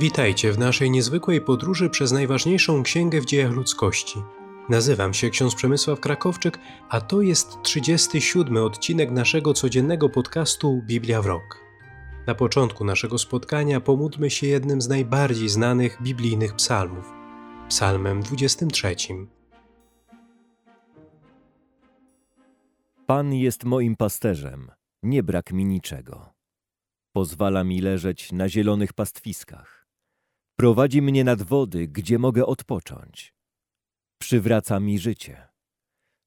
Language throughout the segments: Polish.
Witajcie w naszej niezwykłej podróży przez najważniejszą księgę w dziejach ludzkości. Nazywam się ksiądz Przemysław Krakowczyk, a to jest 37 odcinek naszego codziennego podcastu Biblia w Rok. Na początku naszego spotkania pomódlmy się jednym z najbardziej znanych biblijnych psalmów, psalmem 23. Pan jest moim pasterzem, nie brak mi niczego. Pozwala mi leżeć na zielonych pastwiskach. Prowadzi mnie nad wody, gdzie mogę odpocząć. Przywraca mi życie.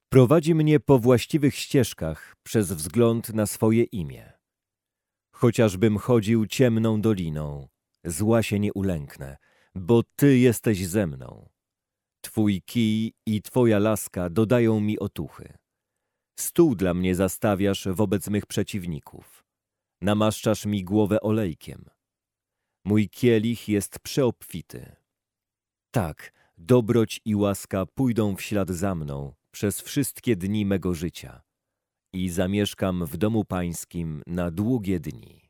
Prowadzi mnie po właściwych ścieżkach przez wzgląd na swoje imię. Chociażbym chodził ciemną doliną, zła się nie ulęknę, bo Ty jesteś ze mną. Twój kij i Twoja laska dodają mi otuchy. Stół dla mnie zastawiasz wobec mych przeciwników. Namaszczasz mi głowę olejkiem. Mój kielich jest przeobfity. Tak, dobroć i łaska pójdą w ślad za mną przez wszystkie dni mego życia i zamieszkam w domu pańskim na długie dni.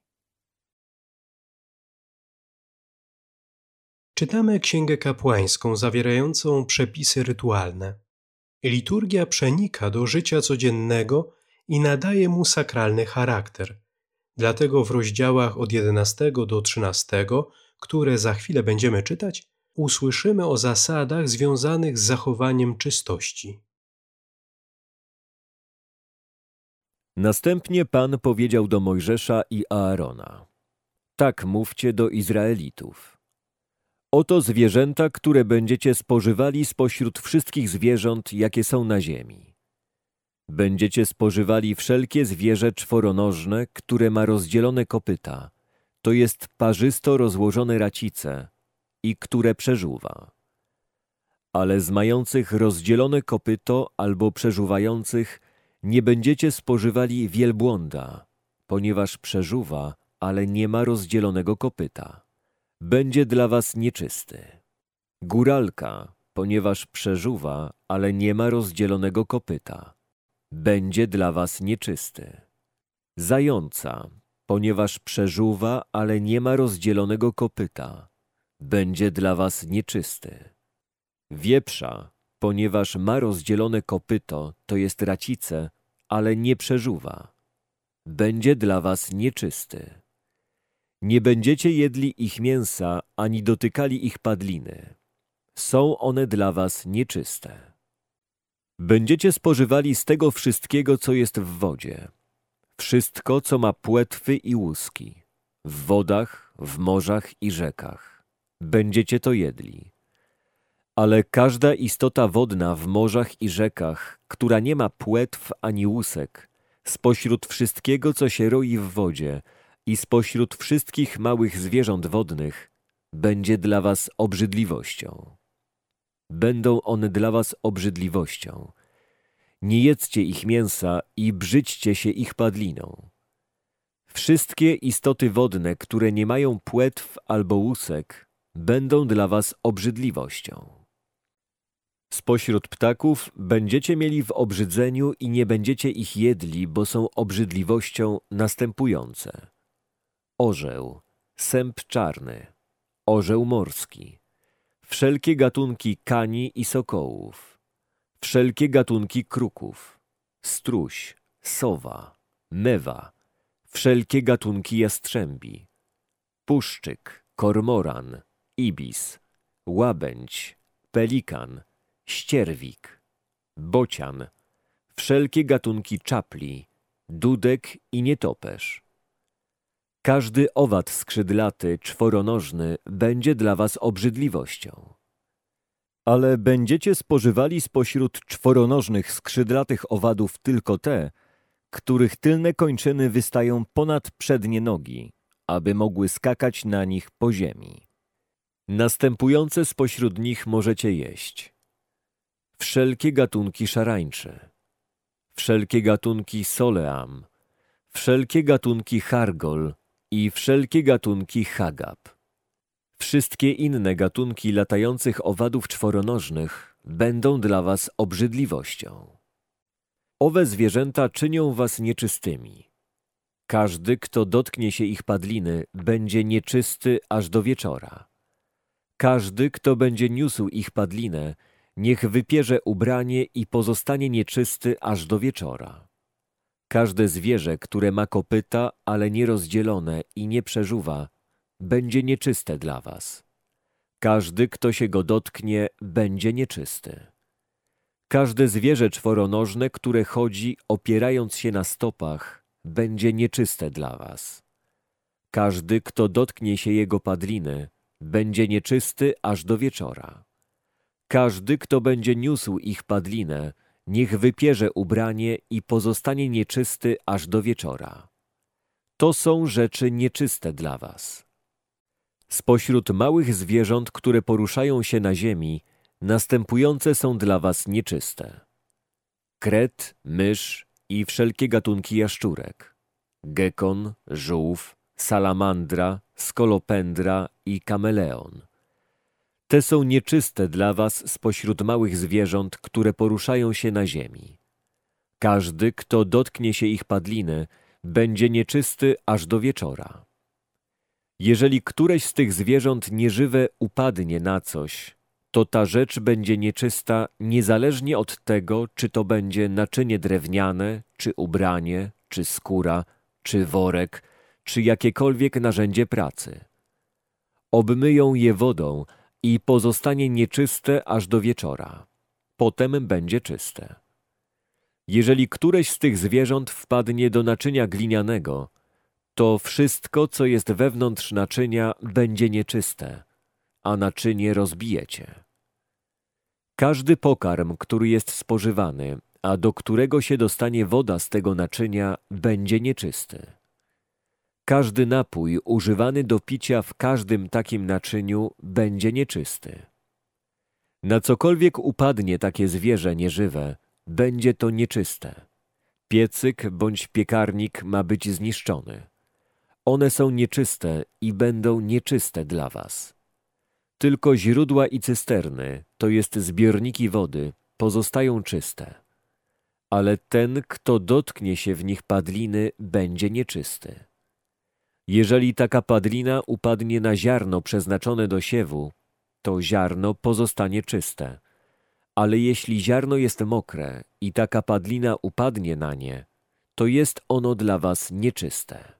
Czytamy Księgę Kapłańską zawierającą przepisy rytualne. Liturgia przenika do życia codziennego i nadaje mu sakralny charakter. Dlatego w rozdziałach od 11 do 13, które za chwilę będziemy czytać, usłyszymy o zasadach związanych z zachowaniem czystości. Następnie Pan powiedział do Mojżesza i Aarona: Tak mówcie do Izraelitów. Oto zwierzęta, które będziecie spożywali spośród wszystkich zwierząt, jakie są na ziemi. Będziecie spożywali wszelkie zwierzę czworonożne, które ma rozdzielone kopyta, to jest parzysto rozłożone racice i które przeżuwa. Ale z mających rozdzielone kopyto albo przeżuwających nie będziecie spożywali wielbłąda, ponieważ przeżuwa, ale nie ma rozdzielonego kopyta. Będzie dla was nieczysty. Góralka, ponieważ przeżuwa, ale nie ma rozdzielonego kopyta. Będzie dla was nieczysty. Zająca, ponieważ przeżuwa, ale nie ma rozdzielonego kopyta. Będzie dla was nieczysty. Wieprza, ponieważ ma rozdzielone kopyto, to jest racice, ale nie przeżuwa. Będzie dla was nieczysty. Nie będziecie jedli ich mięsa, ani dotykali ich padliny. Są one dla was nieczyste. Będziecie spożywali z tego wszystkiego, co jest w wodzie. Wszystko, co ma płetwy i łuski. W wodach, w morzach i rzekach. Będziecie to jedli. Ale każda istota wodna w morzach i rzekach, która nie ma płetw ani łusek, spośród wszystkiego, co się roi w wodzie i spośród wszystkich małych zwierząt wodnych, będzie dla was obrzydliwością. Będą one dla was obrzydliwością. Nie jedzcie ich mięsa i brzydźcie się ich padliną. Wszystkie istoty wodne, które nie mają płetw albo łusek, będą dla was obrzydliwością. Spośród ptaków będziecie mieli w obrzydzeniu i nie będziecie ich jedli, bo są obrzydliwością następujące. Orzeł, sęp czarny, orzeł morski, wszelkie gatunki kani i sokołów, wszelkie gatunki kruków, struś, sowa, mewa, wszelkie gatunki jastrzębi, puszczyk, kormoran, ibis, łabędź, pelikan – ścierwik, bocian, wszelkie gatunki czapli, dudek i nietoperz. Każdy owad skrzydlaty, czworonożny będzie dla was obrzydliwością. Ale będziecie spożywali spośród czworonożnych skrzydlatych owadów tylko te, których tylne kończyny wystają ponad przednie nogi, aby mogły skakać na nich po ziemi. Następujące spośród nich możecie jeść wszelkie gatunki szarańcze, wszelkie gatunki soleam, wszelkie gatunki hargol i wszelkie gatunki hagab. Wszystkie inne gatunki latających owadów czworonożnych będą dla was obrzydliwością. Owe zwierzęta czynią was nieczystymi. Każdy, kto dotknie się ich padliny, będzie nieczysty aż do wieczora. Każdy, kto będzie niósł ich padlinę, niech wypierze ubranie i pozostanie nieczysty aż do wieczora. Każde zwierzę, które ma kopyta, ale nierozdzielone i nie przeżuwa, będzie nieczyste dla was. Każdy, kto się go dotknie, będzie nieczysty. Każde zwierzę czworonożne, które chodzi opierając się na stopach, będzie nieczyste dla was. Każdy, kto dotknie się jego padliny, będzie nieczysty aż do wieczora. Każdy, kto będzie niósł ich padlinę, niech wypierze ubranie i pozostanie nieczysty aż do wieczora. To są rzeczy nieczyste dla was. Spośród małych zwierząt, które poruszają się na ziemi, następujące są dla was nieczyste. Kret, mysz i wszelkie gatunki jaszczurek, gekon, żółw, salamandra, skolopendra i kameleon. Te są nieczyste dla was spośród małych zwierząt, które poruszają się na ziemi. Każdy, kto dotknie się ich padliny, będzie nieczysty aż do wieczora. Jeżeli któreś z tych zwierząt nieżywe upadnie na coś, to ta rzecz będzie nieczysta niezależnie od tego, czy to będzie naczynie drewniane, czy ubranie, czy skóra, czy worek, czy jakiekolwiek narzędzie pracy. Obmyją je wodą i pozostanie nieczyste aż do wieczora. Potem będzie czyste. Jeżeli któreś z tych zwierząt wpadnie do naczynia glinianego, to wszystko, co jest wewnątrz naczynia, będzie nieczyste, a naczynie rozbijecie. Każdy pokarm, który jest spożywany, a do którego się dostanie woda z tego naczynia, będzie nieczysty. Każdy napój używany do picia w każdym takim naczyniu będzie nieczysty. Na cokolwiek upadnie takie zwierzę nieżywe, będzie to nieczyste. Piecyk bądź piekarnik ma być zniszczony. One są nieczyste i będą nieczyste dla was. Tylko źródła i cysterny, to jest zbiorniki wody, pozostają czyste. Ale ten, kto dotknie się w nich padliny, będzie nieczysty. Jeżeli taka padlina upadnie na ziarno przeznaczone do siewu, to ziarno pozostanie czyste. Ale jeśli ziarno jest mokre i taka padlina upadnie na nie, to jest ono dla was nieczyste.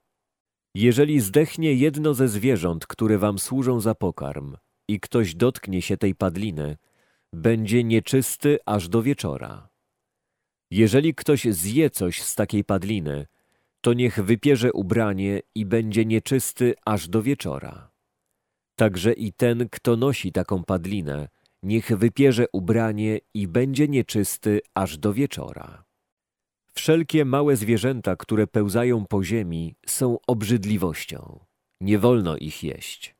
Jeżeli zdechnie jedno ze zwierząt, które wam służą za pokarm, i ktoś dotknie się tej padliny, będzie nieczysty aż do wieczora. Jeżeli ktoś zje coś z takiej padliny, to niech wypierze ubranie i będzie nieczysty aż do wieczora. Także i ten, kto nosi taką padlinę, niech wypierze ubranie i będzie nieczysty aż do wieczora. Wszelkie małe zwierzęta, które pełzają po ziemi, są obrzydliwością. Nie wolno ich jeść.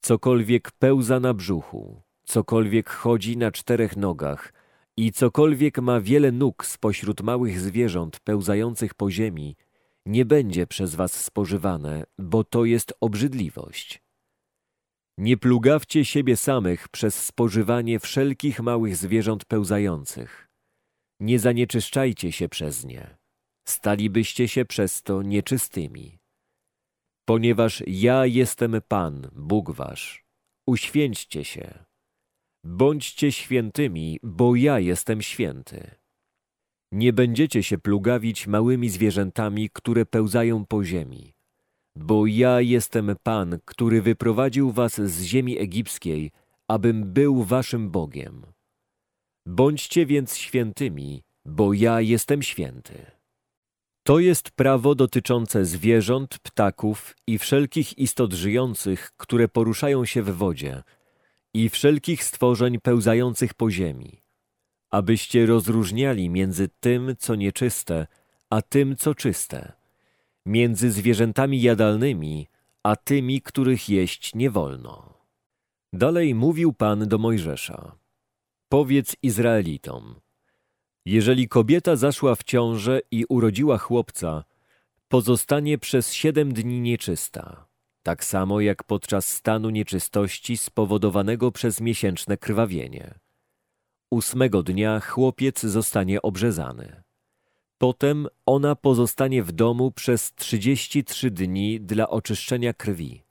Cokolwiek pełza na brzuchu, cokolwiek chodzi na czterech nogach i cokolwiek ma wiele nóg spośród małych zwierząt pełzających po ziemi, nie będzie przez was spożywane, bo to jest obrzydliwość. Nie plugawcie siebie samych przez spożywanie wszelkich małych zwierząt pełzających. Nie zanieczyszczajcie się przez nie. Stalibyście się przez to nieczystymi. Ponieważ ja jestem Pan, Bóg wasz. Uświęćcie się. Bądźcie świętymi, bo ja jestem święty. Nie będziecie się plugawić małymi zwierzętami, które pełzają po ziemi. Bo ja jestem Pan, który wyprowadził was z ziemi egipskiej, abym był waszym Bogiem. Bądźcie więc świętymi, bo ja jestem święty. To jest prawo dotyczące zwierząt, ptaków i wszelkich istot żyjących, które poruszają się w wodzie, i wszelkich stworzeń pełzających po ziemi, abyście rozróżniali między tym, co nieczyste, a tym, co czyste, między zwierzętami jadalnymi, a tymi, których jeść nie wolno. Dalej mówił Pan do Mojżesza: Powiedz Izraelitom, jeżeli kobieta zaszła w ciążę i urodziła chłopca, pozostanie przez siedem dni nieczysta, tak samo jak podczas stanu nieczystości spowodowanego przez miesięczne krwawienie. Ósmego dnia chłopiec zostanie obrzezany. Potem ona pozostanie w domu przez trzydzieści trzy dni dla oczyszczenia krwi.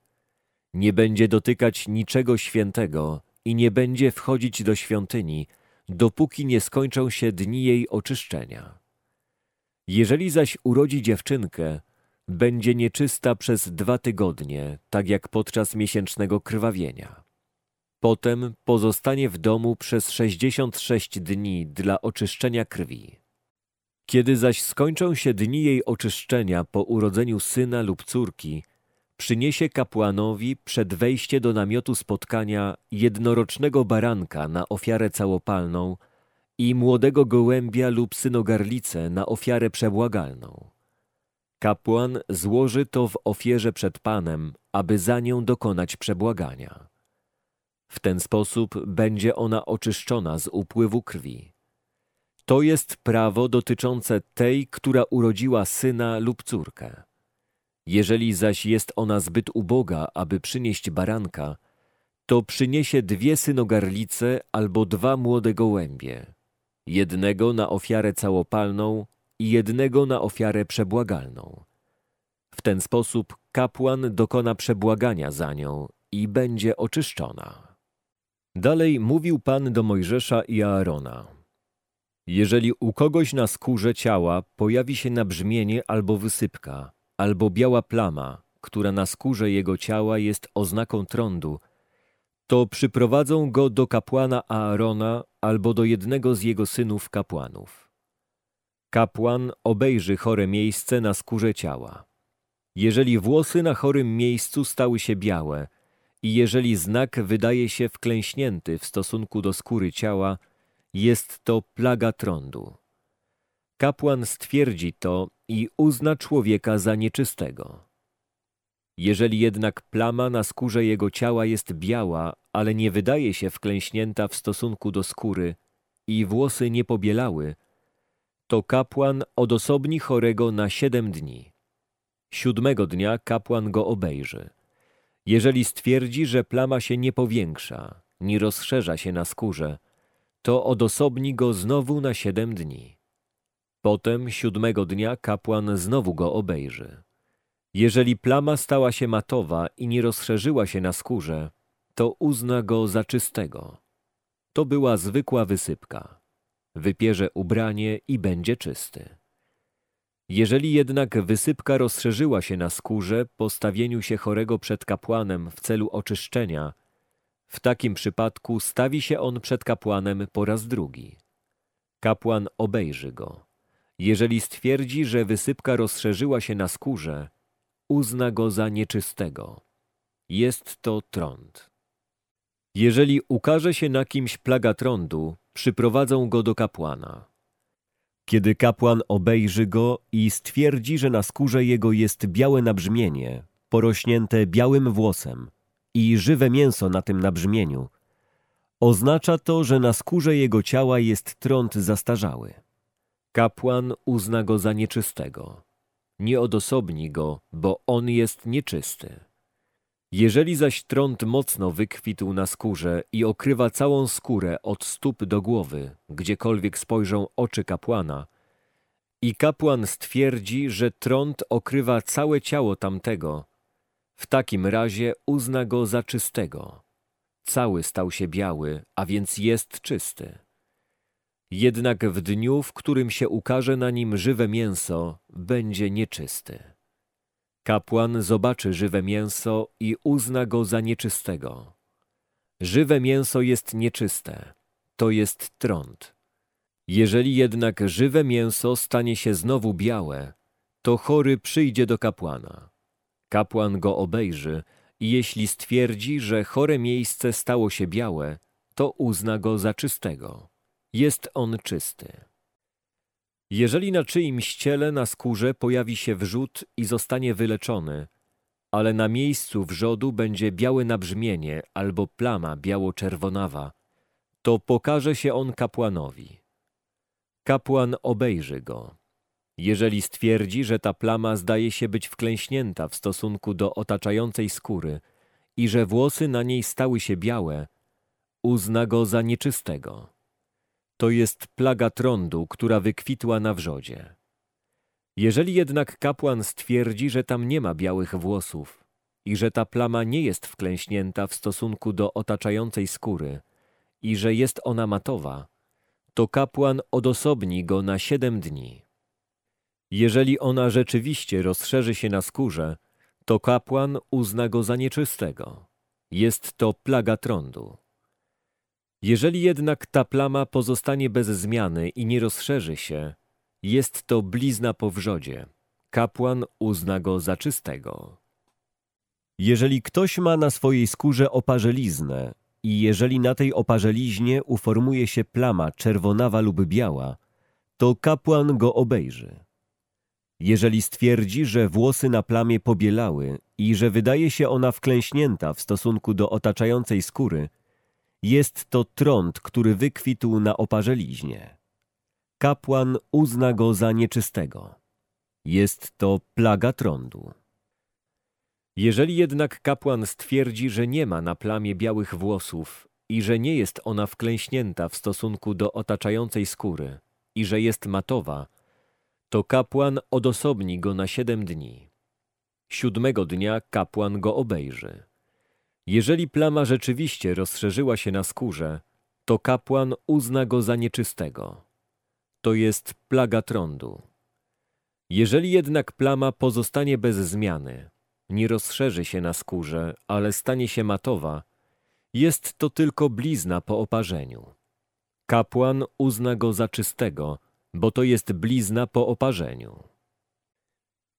Nie będzie dotykać niczego świętego i nie będzie wchodzić do świątyni, dopóki nie skończą się dni jej oczyszczenia. Jeżeli zaś urodzi dziewczynkę, będzie nieczysta przez dwa tygodnie, tak jak podczas miesięcznego krwawienia. Potem pozostanie w domu przez sześćdziesiąt sześć dni dla oczyszczenia krwi. Kiedy zaś skończą się dni jej oczyszczenia po urodzeniu syna lub córki, przyniesie kapłanowi przed wejście do namiotu spotkania jednorocznego baranka na ofiarę całopalną i młodego gołębia lub synogarlicę na ofiarę przebłagalną. Kapłan złoży to w ofierze przed Panem, aby za nią dokonać przebłagania. W ten sposób będzie ona oczyszczona z upływu krwi. To jest prawo dotyczące tej, która urodziła syna lub córkę. Jeżeli zaś jest ona zbyt uboga, aby przynieść baranka, to przyniesie dwie synogarlice albo dwa młode gołębie, jednego na ofiarę całopalną i jednego na ofiarę przebłagalną. W ten sposób kapłan dokona przebłagania za nią i będzie oczyszczona. Dalej mówił Pan do Mojżesza i Aarona. Jeżeli u kogoś na skórze ciała pojawi się nabrzmienie albo wysypka, albo biała plama, która na skórze jego ciała jest oznaką trądu, to przyprowadzą go do kapłana Aarona albo do jednego z jego synów kapłanów. Kapłan obejrzy chore miejsce na skórze ciała. Jeżeli włosy na chorym miejscu stały się białe i jeżeli znak wydaje się wklęśnięty w stosunku do skóry ciała, jest to plaga trądu. Kapłan stwierdzi to i uzna człowieka za nieczystego. Jeżeli jednak plama na skórze jego ciała jest biała, ale nie wydaje się wklęśnięta w stosunku do skóry i włosy nie pobielały, to kapłan odosobni chorego na siedem dni. Siódmego dnia kapłan go obejrzy. Jeżeli stwierdzi, że plama się nie powiększa, nie rozszerza się na skórze, to odosobni go znowu na siedem dni. Potem siódmego dnia kapłan znowu go obejrzy. Jeżeli plama stała się matowa i nie rozszerzyła się na skórze, to uzna go za czystego. To była zwykła wysypka. Wypierze ubranie i będzie czysty. Jeżeli jednak wysypka rozszerzyła się na skórze po stawieniu się chorego przed kapłanem w celu oczyszczenia, w takim przypadku stawi się on przed kapłanem po raz drugi. Kapłan obejrzy go. Jeżeli stwierdzi, że wysypka rozszerzyła się na skórze, uzna go za nieczystego. Jest to trąd. Jeżeli ukaże się na kimś plaga trądu, przyprowadzą go do kapłana. Kiedy kapłan obejrzy go i stwierdzi, że na skórze jego jest białe nabrzmienie, porośnięte białym włosem i żywe mięso na tym nabrzmieniu, oznacza to, że na skórze jego ciała jest trąd zastarzały. Kapłan uzna go za nieczystego. Nie odosobni go, bo on jest nieczysty. Jeżeli zaś trąd mocno wykwitł na skórze i okrywa całą skórę od stóp do głowy, gdziekolwiek spojrzą oczy kapłana, i kapłan stwierdzi, że trąd okrywa całe ciało tamtego, w takim razie uzna go za czystego. Cały stał się biały, a więc jest czysty. Jednak w dniu, w którym się ukaże na nim żywe mięso, będzie nieczysty. Kapłan zobaczy żywe mięso i uzna go za nieczystego. Żywe mięso jest nieczyste, to jest trąd. Jeżeli jednak żywe mięso stanie się znowu białe, to chory przyjdzie do kapłana. Kapłan go obejrzy i jeśli stwierdzi, że chore miejsce stało się białe, to uzna go za czystego. Jest on czysty. Jeżeli na czyimś ciele na skórze pojawi się wrzód i zostanie wyleczony, ale na miejscu wrzodu będzie białe nabrzmienie albo plama biało-czerwonawa, to pokaże się on kapłanowi. Kapłan obejrzy go. Jeżeli stwierdzi, że ta plama zdaje się być wklęśnięta w stosunku do otaczającej skóry i że włosy na niej stały się białe, uzna go za nieczystego. To jest plaga trądu, która wykwitła na wrzodzie. Jeżeli jednak kapłan stwierdzi, że tam nie ma białych włosów, i że ta plama nie jest wklęśnięta w stosunku do otaczającej skóry i że jest ona matowa, to kapłan odosobni go na siedem dni. Jeżeli ona rzeczywiście rozszerzy się na skórze, to kapłan uzna go za nieczystego. Jest to plaga trądu. Jeżeli jednak ta plama pozostanie bez zmiany i nie rozszerzy się, jest to blizna po wrzodzie. Kapłan uzna go za czystego. Jeżeli ktoś ma na swojej skórze oparzeliznę i jeżeli na tej oparzeliźnie uformuje się plama czerwonawa lub biała, to kapłan go obejrzy. Jeżeli stwierdzi, że włosy na plamie pobielały i że wydaje się ona wklęśnięta w stosunku do otaczającej skóry, jest to trąd, który wykwitł na oparzeliźnie. Kapłan uzna go za nieczystego. Jest to plaga trądu. Jeżeli jednak kapłan stwierdzi, że nie ma na plamie białych włosów i że nie jest ona wklęśnięta w stosunku do otaczającej skóry i że jest matowa, to kapłan odosobni go na siedem dni. Siódmego dnia kapłan go obejrzy. Jeżeli plama rzeczywiście rozszerzyła się na skórze, to kapłan uzna go za nieczystego. To jest plaga trądu. Jeżeli jednak plama pozostanie bez zmiany, nie rozszerzy się na skórze, ale stanie się matowa, jest to tylko blizna po oparzeniu. Kapłan uzna go za czystego, bo to jest blizna po oparzeniu.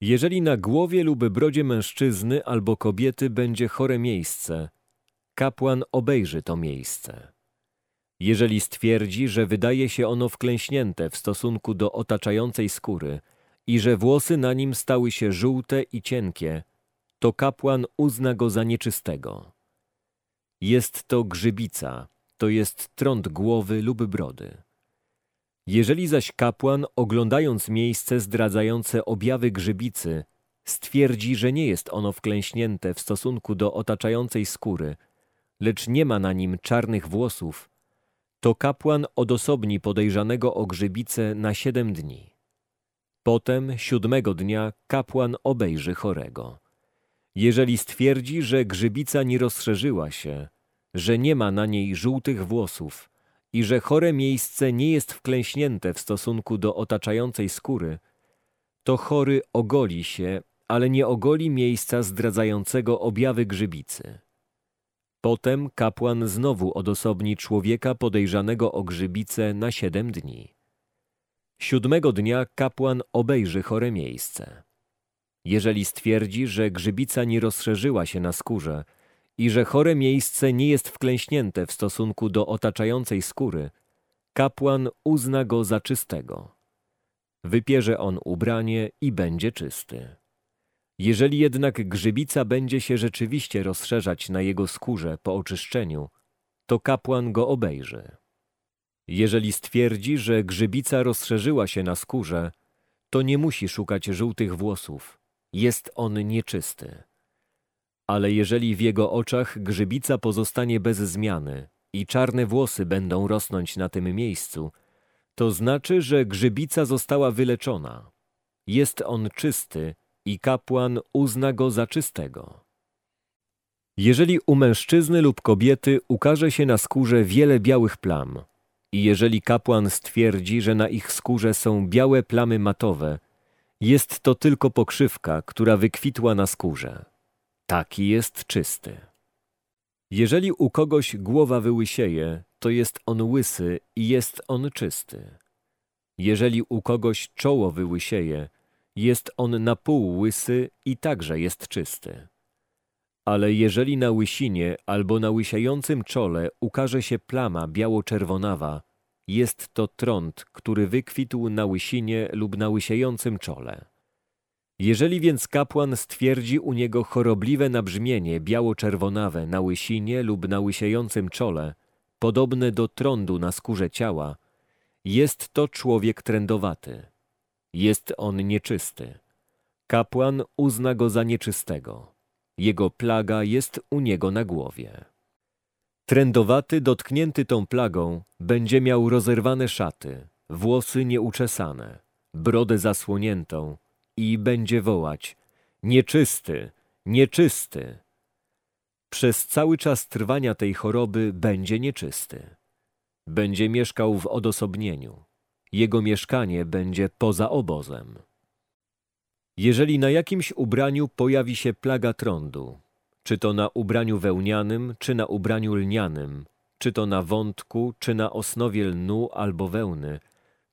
Jeżeli na głowie lub brodzie mężczyzny albo kobiety będzie chore miejsce, kapłan obejrzy to miejsce. Jeżeli stwierdzi, że wydaje się ono wklęśnięte w stosunku do otaczającej skóry i że włosy na nim stały się żółte i cienkie, to kapłan uzna go za nieczystego. Jest to grzybica, to jest trąd głowy lub brody. Jeżeli zaś kapłan, oglądając miejsce zdradzające objawy grzybicy, stwierdzi, że nie jest ono wklęśnięte w stosunku do otaczającej skóry, lecz nie ma na nim czarnych włosów, to kapłan odosobni podejrzanego o grzybicę na siedem dni. Potem siódmego dnia kapłan obejrzy chorego. Jeżeli stwierdzi, że grzybica nie rozszerzyła się, że nie ma na niej żółtych włosów i że chore miejsce nie jest wklęśnięte w stosunku do otaczającej skóry, to chory ogoli się, ale nie ogoli miejsca zdradzającego objawy grzybicy. Potem kapłan znowu odosobni człowieka podejrzanego o grzybicę na siedem dni. Siódmego dnia kapłan obejrzy chore miejsce. Jeżeli stwierdzi, że grzybica nie rozszerzyła się na skórze i że chore miejsce nie jest wklęśnięte w stosunku do otaczającej skóry, kapłan uzna go za czystego. Wypierze on ubranie i będzie czysty. Jeżeli jednak grzybica będzie się rzeczywiście rozszerzać na jego skórze po oczyszczeniu, to kapłan go obejrzy. Jeżeli stwierdzi, że grzybica rozszerzyła się na skórze, to nie musi szukać żółtych włosów, jest on nieczysty. Ale jeżeli w jego oczach grzybica pozostanie bez zmiany i czarne włosy będą rosnąć na tym miejscu, to znaczy, że grzybica została wyleczona. Jest on czysty i kapłan uzna go za czystego. Jeżeli u mężczyzny lub kobiety ukaże się na skórze wiele białych plam i jeżeli kapłan stwierdzi, że na ich skórze są białe plamy matowe, jest to tylko pokrzywka, która wykwitła na skórze. Taki jest czysty. Jeżeli u kogoś głowa wyłysieje, to jest on łysy i jest on czysty. Jeżeli u kogoś czoło wyłysieje, jest on na pół łysy i także jest czysty. Ale jeżeli na łysinie albo na łysiającym czole ukaże się plama biało-czerwonawa, jest to trąd, który wykwitł na łysinie lub na łysiejącym czole. Jeżeli więc kapłan stwierdzi u niego chorobliwe nabrzmienie biało-czerwonawe na łysinie lub na łysiejącym czole, podobne do trądu na skórze ciała, jest to człowiek trędowaty. Jest on nieczysty. Kapłan uzna go za nieczystego. Jego plaga jest u niego na głowie. Trędowaty, dotknięty tą plagą, będzie miał rozerwane szaty, włosy nieuczesane, brodę zasłoniętą i będzie wołać nieczysty, nieczysty. Przez cały czas trwania tej choroby będzie nieczysty. Będzie mieszkał w odosobnieniu. Jego mieszkanie będzie poza obozem. Jeżeli na jakimś ubraniu pojawi się plaga trądu, czy to na ubraniu wełnianym, czy na ubraniu lnianym, czy to na wątku, czy na osnowie lnu albo wełny,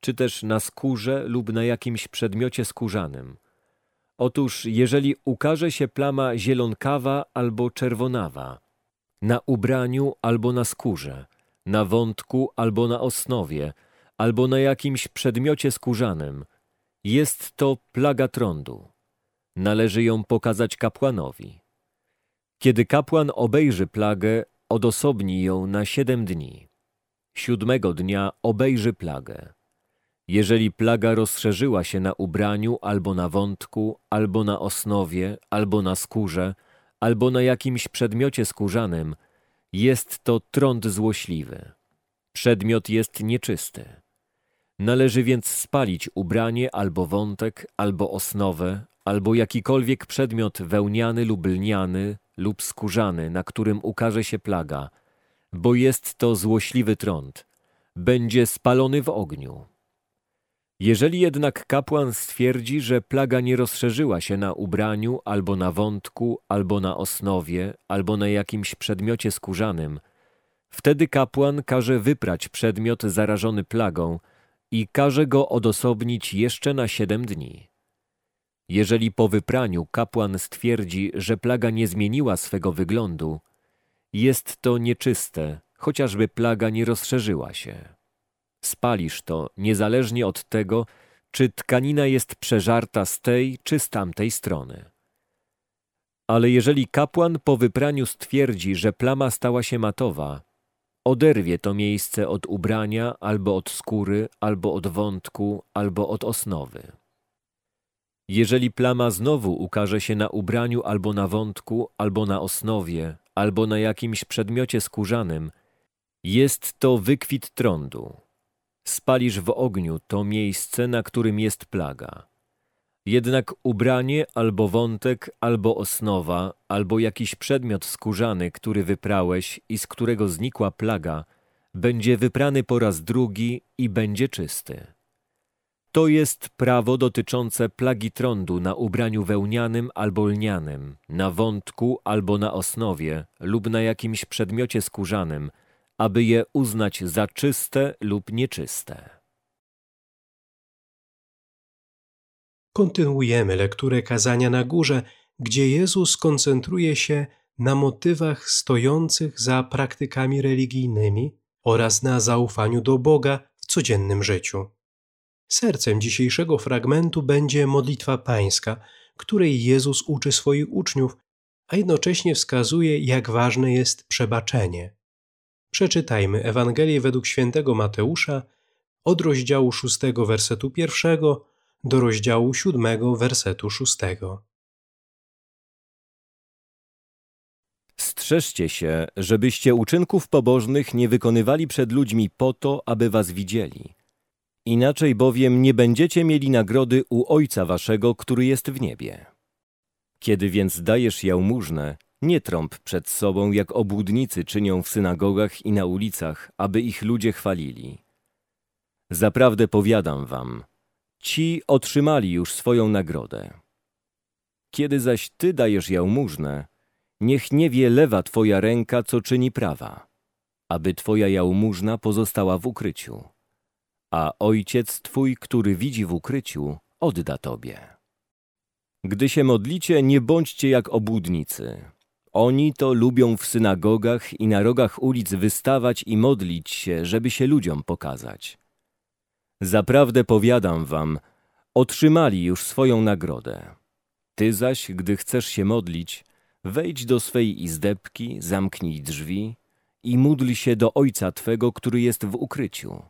czy też na skórze lub na jakimś przedmiocie skórzanym. Otóż, jeżeli ukaże się plama zielonkawa albo czerwonawa, na ubraniu albo na skórze, na wątku albo na osnowie, albo na jakimś przedmiocie skórzanym, jest to plaga trądu. Należy ją pokazać kapłanowi. Kiedy kapłan obejrzy plagę, odosobni ją na siedem dni. Siódmego dnia obejrzy plagę. Jeżeli plaga rozszerzyła się na ubraniu, albo na wątku, albo na osnowie, albo na skórze, albo na jakimś przedmiocie skórzanym, jest to trąd złośliwy. Przedmiot jest nieczysty. Należy więc spalić ubranie albo wątek, albo osnowę, albo jakikolwiek przedmiot wełniany lub lniany lub skórzany, na którym ukaże się plaga, bo jest to złośliwy trąd. Będzie spalony w ogniu. Jeżeli jednak kapłan stwierdzi, że plaga nie rozszerzyła się na ubraniu, albo na wątku, albo na osnowie, albo na jakimś przedmiocie skórzanym, wtedy kapłan każe wyprać przedmiot zarażony plagą i każe go odosobnić jeszcze na siedem dni. Jeżeli po wypraniu kapłan stwierdzi, że plaga nie zmieniła swego wyglądu, jest to nieczyste, chociażby plaga nie rozszerzyła się. Spalisz to niezależnie od tego, czy tkanina jest przeżarta z tej czy z tamtej strony. Ale jeżeli kapłan po wypraniu stwierdzi, że plama stała się matowa, oderwie to miejsce od ubrania, albo od skóry, albo od wątku, albo od osnowy. Jeżeli plama znowu ukaże się na ubraniu, albo na wątku, albo na osnowie, albo na jakimś przedmiocie skórzanym, jest to wykwit trądu spalisz w ogniu to miejsce, na którym jest plaga. Jednak ubranie albo wątek, albo osnowa, albo jakiś przedmiot skórzany, który wyprałeś i z którego znikła plaga, będzie wyprany po raz drugi i będzie czysty. To jest prawo dotyczące plagi trądu na ubraniu wełnianym albo lnianym, na wątku albo na osnowie lub na jakimś przedmiocie skórzanym, aby je uznać za czyste lub nieczyste. Kontynuujemy lekturę kazania na górze, gdzie Jezus koncentruje się na motywach stojących za praktykami religijnymi oraz na zaufaniu do Boga w codziennym życiu. Sercem dzisiejszego fragmentu będzie modlitwa pańska, której Jezus uczy swoich uczniów, a jednocześnie wskazuje, jak ważne jest przebaczenie. Przeczytajmy Ewangelię według świętego Mateusza od rozdziału 6 wersetu 1 do rozdziału 7 wersetu 6. Strzeżcie się, żebyście uczynków pobożnych nie wykonywali przed ludźmi po to, aby was widzieli. Inaczej bowiem nie będziecie mieli nagrody u Ojca waszego, który jest w niebie. Kiedy więc dajesz jałmużnę, nie trąb przed sobą, jak obłudnicy czynią w synagogach i na ulicach, aby ich ludzie chwalili. Zaprawdę powiadam wam, ci otrzymali już swoją nagrodę. Kiedy zaś ty dajesz jałmużnę, niech nie wie lewa twoja ręka, co czyni prawa, aby twoja jałmużna pozostała w ukryciu, a ojciec twój, który widzi w ukryciu, odda tobie. Gdy się modlicie, nie bądźcie jak obłudnicy, oni to lubią w synagogach i na rogach ulic wystawać i modlić się, żeby się ludziom pokazać. Zaprawdę powiadam wam, otrzymali już swoją nagrodę. Ty zaś, gdy chcesz się modlić, wejdź do swej izdebki, zamknij drzwi i módl się do Ojca Twego, który jest w ukryciu.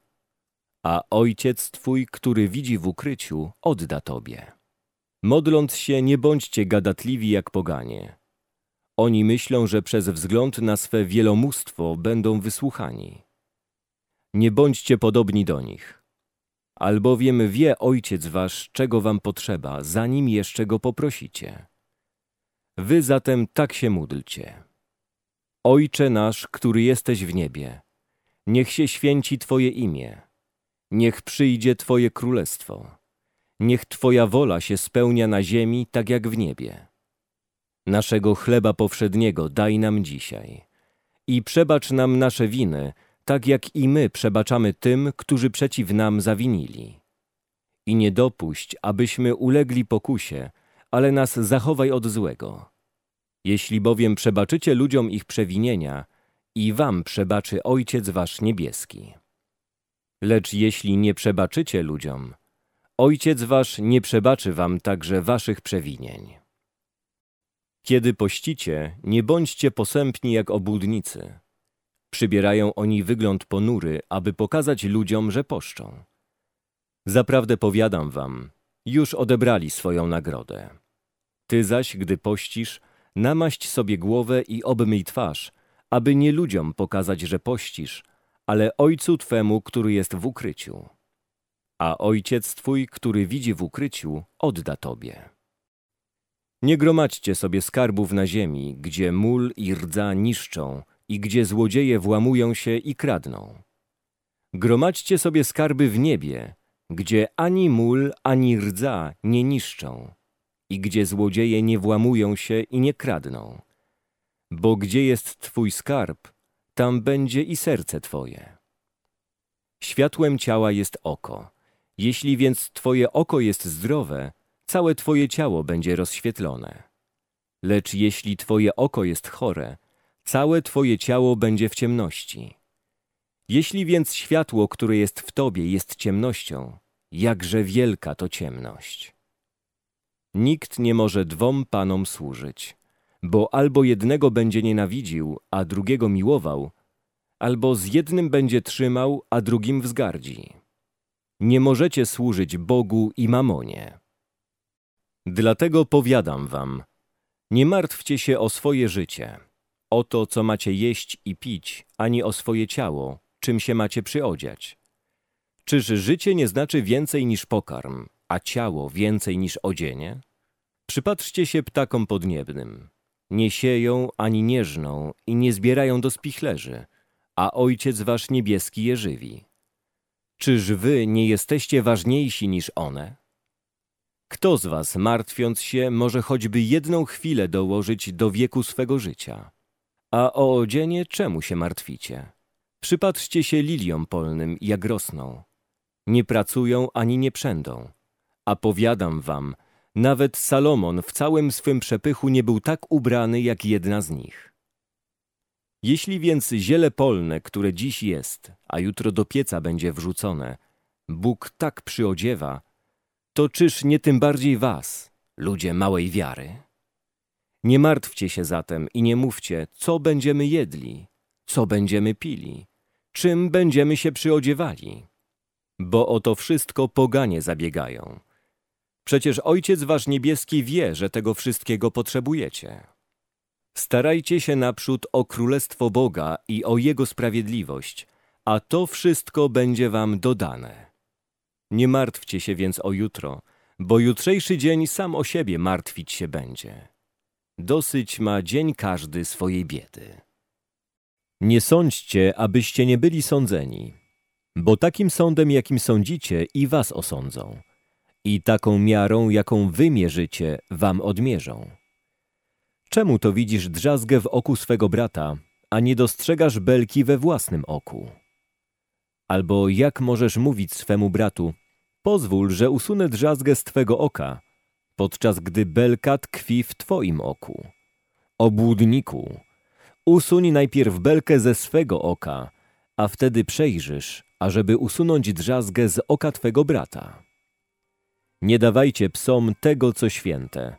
A Ojciec Twój, który widzi w ukryciu, odda Tobie. Modląc się, nie bądźcie gadatliwi jak poganie – oni myślą, że przez wzgląd na swe wielomóstwo będą wysłuchani. Nie bądźcie podobni do nich. Albowiem wie Ojciec Wasz, czego Wam potrzeba, zanim jeszcze Go poprosicie. Wy zatem tak się módlcie. Ojcze nasz, który jesteś w niebie, niech się święci Twoje imię, niech przyjdzie Twoje królestwo, niech Twoja wola się spełnia na ziemi, tak jak w niebie. Naszego chleba powszedniego daj nam dzisiaj i przebacz nam nasze winy, tak jak i my przebaczamy tym, którzy przeciw nam zawinili. I nie dopuść, abyśmy ulegli pokusie, ale nas zachowaj od złego. Jeśli bowiem przebaczycie ludziom ich przewinienia, i wam przebaczy Ojciec wasz niebieski. Lecz jeśli nie przebaczycie ludziom, Ojciec wasz nie przebaczy wam także waszych przewinień. Kiedy pościcie, nie bądźcie posępni jak obłudnicy. Przybierają oni wygląd ponury, aby pokazać ludziom, że poszczą. Zaprawdę powiadam wam, już odebrali swoją nagrodę. Ty zaś, gdy pościsz, namaść sobie głowę i obmyj twarz, aby nie ludziom pokazać, że pościsz, ale Ojcu Twemu, który jest w ukryciu. A Ojciec Twój, który widzi w ukryciu, odda Tobie. Nie gromadźcie sobie skarbów na ziemi, gdzie mól i rdza niszczą i gdzie złodzieje włamują się i kradną. Gromadźcie sobie skarby w niebie, gdzie ani mól, ani rdza nie niszczą i gdzie złodzieje nie włamują się i nie kradną. Bo gdzie jest Twój skarb, tam będzie i serce Twoje. Światłem ciała jest oko. Jeśli więc Twoje oko jest zdrowe, całe Twoje ciało będzie rozświetlone. Lecz jeśli Twoje oko jest chore, całe Twoje ciało będzie w ciemności. Jeśli więc światło, które jest w Tobie, jest ciemnością, jakże wielka to ciemność. Nikt nie może dwom panom służyć, bo albo jednego będzie nienawidził, a drugiego miłował, albo z jednym będzie trzymał, a drugim wzgardzi. Nie możecie służyć Bogu i mamonie. Dlatego powiadam wam, nie martwcie się o swoje życie, o to, co macie jeść i pić, ani o swoje ciało, czym się macie przyodziać. Czyż życie nie znaczy więcej niż pokarm, a ciało więcej niż odzienie? Przypatrzcie się ptakom podniebnym. Nie sieją ani nie żną i nie zbierają do spichlerzy, a Ojciec wasz niebieski je żywi. Czyż wy nie jesteście ważniejsi niż one? Kto z was, martwiąc się, może choćby jedną chwilę dołożyć do wieku swego życia? A o odzienie czemu się martwicie? Przypatrzcie się liliom polnym, jak rosną. Nie pracują ani nie przędą. A powiadam wam, nawet Salomon w całym swym przepychu nie był tak ubrany jak jedna z nich. Jeśli więc ziele polne, które dziś jest, a jutro do pieca będzie wrzucone, Bóg tak przyodziewa, to czyż nie tym bardziej was, ludzie małej wiary? Nie martwcie się zatem i nie mówcie, co będziemy jedli, co będziemy pili, czym będziemy się przyodziewali. Bo o to wszystko poganie zabiegają. Przecież Ojciec Wasz Niebieski wie, że tego wszystkiego potrzebujecie. Starajcie się naprzód o Królestwo Boga i o Jego sprawiedliwość, a to wszystko będzie Wam dodane. Nie martwcie się więc o jutro, bo jutrzejszy dzień sam o siebie martwić się będzie. Dosyć ma dzień każdy swojej biedy. Nie sądźcie, abyście nie byli sądzeni, bo takim sądem, jakim sądzicie, i was osądzą – i taką miarą, jaką wy mierzycie, wam odmierzą. Czemu to widzisz drzazgę w oku swego brata, a nie dostrzegasz belki we własnym oku? Albo jak możesz mówić swemu bratu, pozwól, że usunę drzazgę z twego oka, podczas gdy belka tkwi w twoim oku. Obłudniku, usuń najpierw belkę ze swego oka, a wtedy przejrzysz, ażeby usunąć drzazgę z oka twego brata. Nie dawajcie psom tego, co święte,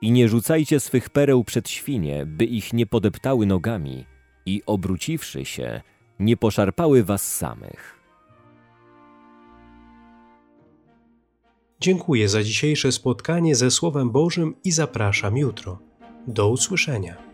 i nie rzucajcie swych pereł przed świnie, by ich nie podeptały nogami i obróciwszy się, nie poszarpały was samych. Dziękuję za dzisiejsze spotkanie ze Słowem Bożym i zapraszam jutro. Do usłyszenia.